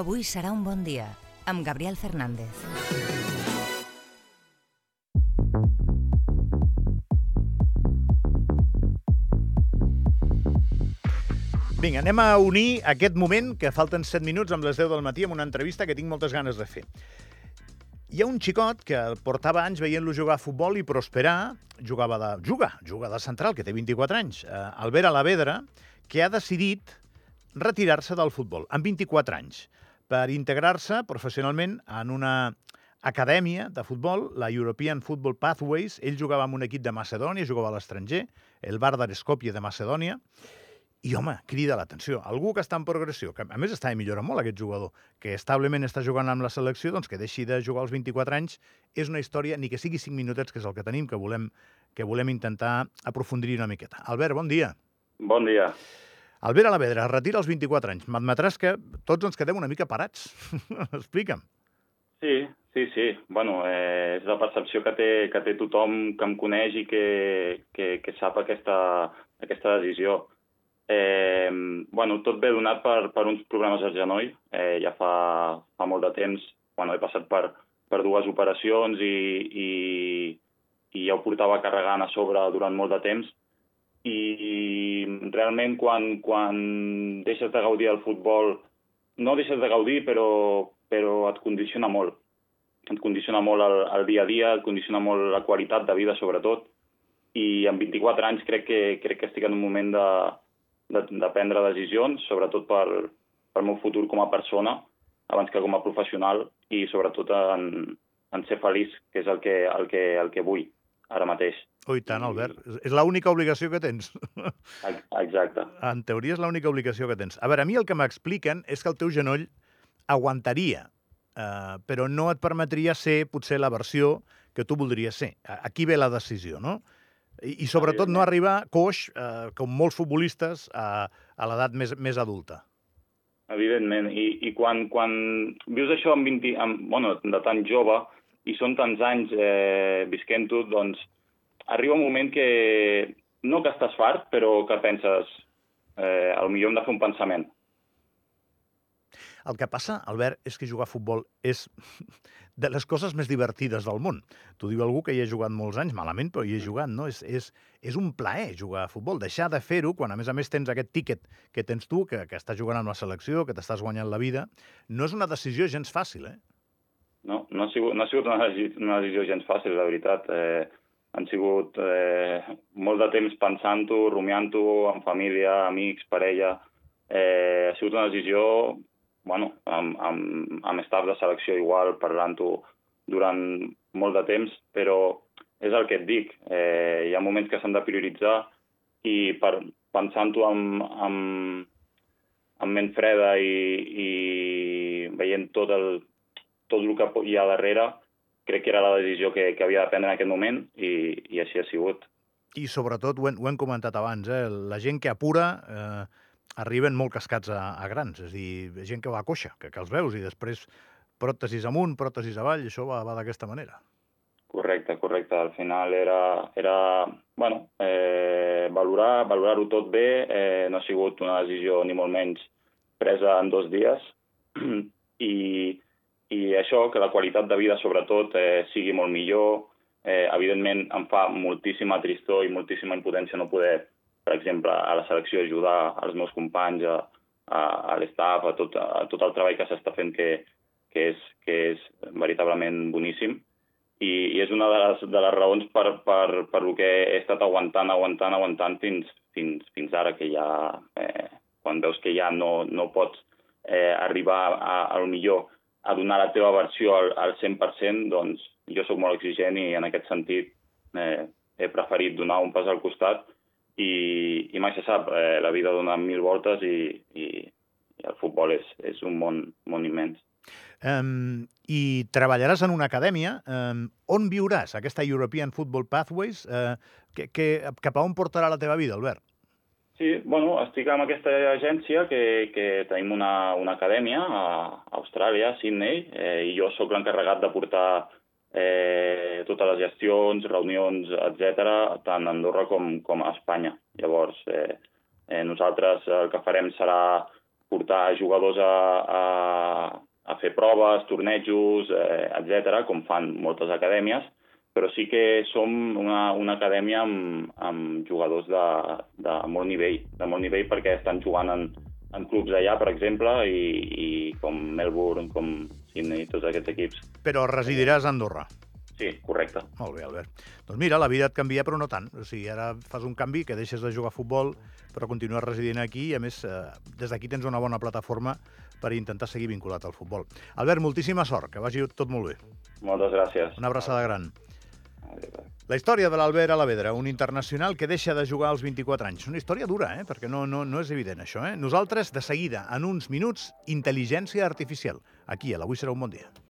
Avui serà un bon dia, amb Gabriel Fernández. Vinga, anem a unir aquest moment, que falten 7 minuts amb les 10 del matí, amb una entrevista que tinc moltes ganes de fer. Hi ha un xicot que portava anys veient-lo jugar a futbol i prosperar, jugava de... juga, juga de central, que té 24 anys, eh, Albert Alavedra, que ha decidit retirar-se del futbol amb 24 anys per integrar-se professionalment en una acadèmia de futbol, la European Football Pathways. Ell jugava amb un equip de Macedònia, jugava a l'estranger, el Vardar Skopje de Macedònia, i, home, crida l'atenció. Algú que està en progressió, que a més està millorant molt aquest jugador, que establement està jugant amb la selecció, doncs que deixi de jugar als 24 anys, és una història, ni que sigui 5 minutets, que és el que tenim, que volem, que volem intentar aprofundir una miqueta. Albert, bon dia. Bon dia. Albert Alavedra es retira als 24 anys. M'admetràs que tots ens quedem una mica parats. Explica'm. Sí, sí, sí. Bueno, eh, és la percepció que té, que té tothom que em coneix i que, que, que sap aquesta, aquesta decisió. Eh, bueno, tot ve donat per, per uns problemes al genoll. Eh, ja fa, fa molt de temps, bueno, he passat per, per dues operacions i, i, i ja ho portava carregant a sobre durant molt de temps. I realment quan, quan deixes de gaudir del futbol, no deixes de gaudir, però, però et condiciona molt. Et condiciona molt el, el dia a dia, et condiciona molt la qualitat de vida, sobretot. I amb 24 anys crec que, crec que estic en un moment de, de, de prendre decisions, sobretot per, pel meu futur com a persona, abans que com a professional, i sobretot en, en ser feliç, que és el que, el que, el que vull ara mateix. Oh, i tant, Albert. És l'única obligació que tens. Exacte. En teoria és l'única obligació que tens. A veure, a mi el que m'expliquen és que el teu genoll aguantaria, eh, però no et permetria ser potser la versió que tu voldries ser. Aquí ve la decisió, no? I, i sobretot no arribar coix, eh, com molts futbolistes, a, a l'edat més, més adulta. Evidentment, i, i quan, quan vius això amb 20, amb, bueno, de tan jove i són tants anys eh, visquent-ho, doncs arriba un moment que no que estàs fart, però que penses, eh, millor hem de fer un pensament. El que passa, Albert, és que jugar a futbol és de les coses més divertides del món. T'ho diu algú que hi ha jugat molts anys, malament, però hi he jugat, no? És, és, és un plaer jugar a futbol. Deixar de fer-ho, quan a més a més tens aquest tíquet que tens tu, que, que estàs jugant amb la selecció, que t'estàs guanyant la vida, no és una decisió gens fàcil, eh? No, no ha sigut, no ha sigut una, una decisió gens fàcil, la veritat. Eh, han sigut eh, molt de temps pensant-ho, rumiant-ho, amb família, amics, parella. Eh, ha sigut una decisió bueno, amb, amb, amb staff de selecció igual, parlant-ho durant molt de temps, però és el que et dic, eh, hi ha moments que s'han de prioritzar i per, pensant-ho amb, amb, amb ment freda i, i veient tot el, tot el que hi ha darrere, crec que era la decisió que, que havia de prendre en aquest moment i, i així ha sigut. I sobretot, ho hem, ho hem comentat abans, eh? la gent que apura eh, arriben molt cascats a, a grans, és a dir, gent que va a coixa, que, que els veus, i després pròtesis amunt, pròtesis avall, això va, va d'aquesta manera. Correcte, correcte. Al final era, era bueno, eh, valorar valorar-ho tot bé. Eh, no ha sigut una decisió ni molt menys presa en dos dies. I, i això, que la qualitat de vida, sobretot, eh, sigui molt millor. Eh, evidentment, em fa moltíssima tristor i moltíssima impotència no poder per exemple, a la selecció ajudar els meus companys, a, a, a l'estaf, a, tot, a tot el treball que s'està fent que, que, és, que és veritablement boníssim. I, i és una de les, de les raons per, per, per el que he estat aguantant, aguantant, aguantant fins, fins, fins ara, que ja, eh, quan veus que ja no, no pots eh, arribar a, a, a millor a donar la teva versió al, al 100%, doncs jo sóc molt exigent i en aquest sentit eh, he preferit donar un pas al costat i, i mai se sap, eh, la vida dona mil voltes i, i, i el futbol és, és un món, món immens. Um, I treballaràs en una acadèmia. Um, on viuràs aquesta European Football Pathways? Uh, que, que, cap a on portarà la teva vida, Albert? Sí, bueno, estic amb aquesta agència que, que tenim una, una acadèmia a Austràlia, a Sydney, eh, i jo sóc l'encarregat de portar eh, totes les gestions, reunions, etc, tant a Andorra com, com a Espanya. Llavors, eh, eh, nosaltres el que farem serà portar jugadors a, a, a fer proves, tornejos, eh, etc, com fan moltes acadèmies, però sí que som una, una acadèmia amb, amb jugadors de, de molt nivell, de molt nivell perquè estan jugant en, en clubs d'allà, per exemple, i, i com Melbourne, com Sydney, tots aquests equips. Però residiràs a Andorra. Sí, correcte. Molt bé, Albert. Doncs mira, la vida et canvia, però no tant. O sigui, ara fas un canvi, que deixes de jugar a futbol, però continues residint aquí i, a més, eh, des d'aquí tens una bona plataforma per intentar seguir vinculat al futbol. Albert, moltíssima sort, que vagi tot molt bé. Moltes gràcies. Una abraçada gran. La història de l'Albert Alavedra, un internacional que deixa de jugar als 24 anys. Una història dura, eh? perquè no, no, no és evident això. Eh? Nosaltres, de seguida, en uns minuts, intel·ligència artificial. Aquí, a l'Avui serà un bon dia.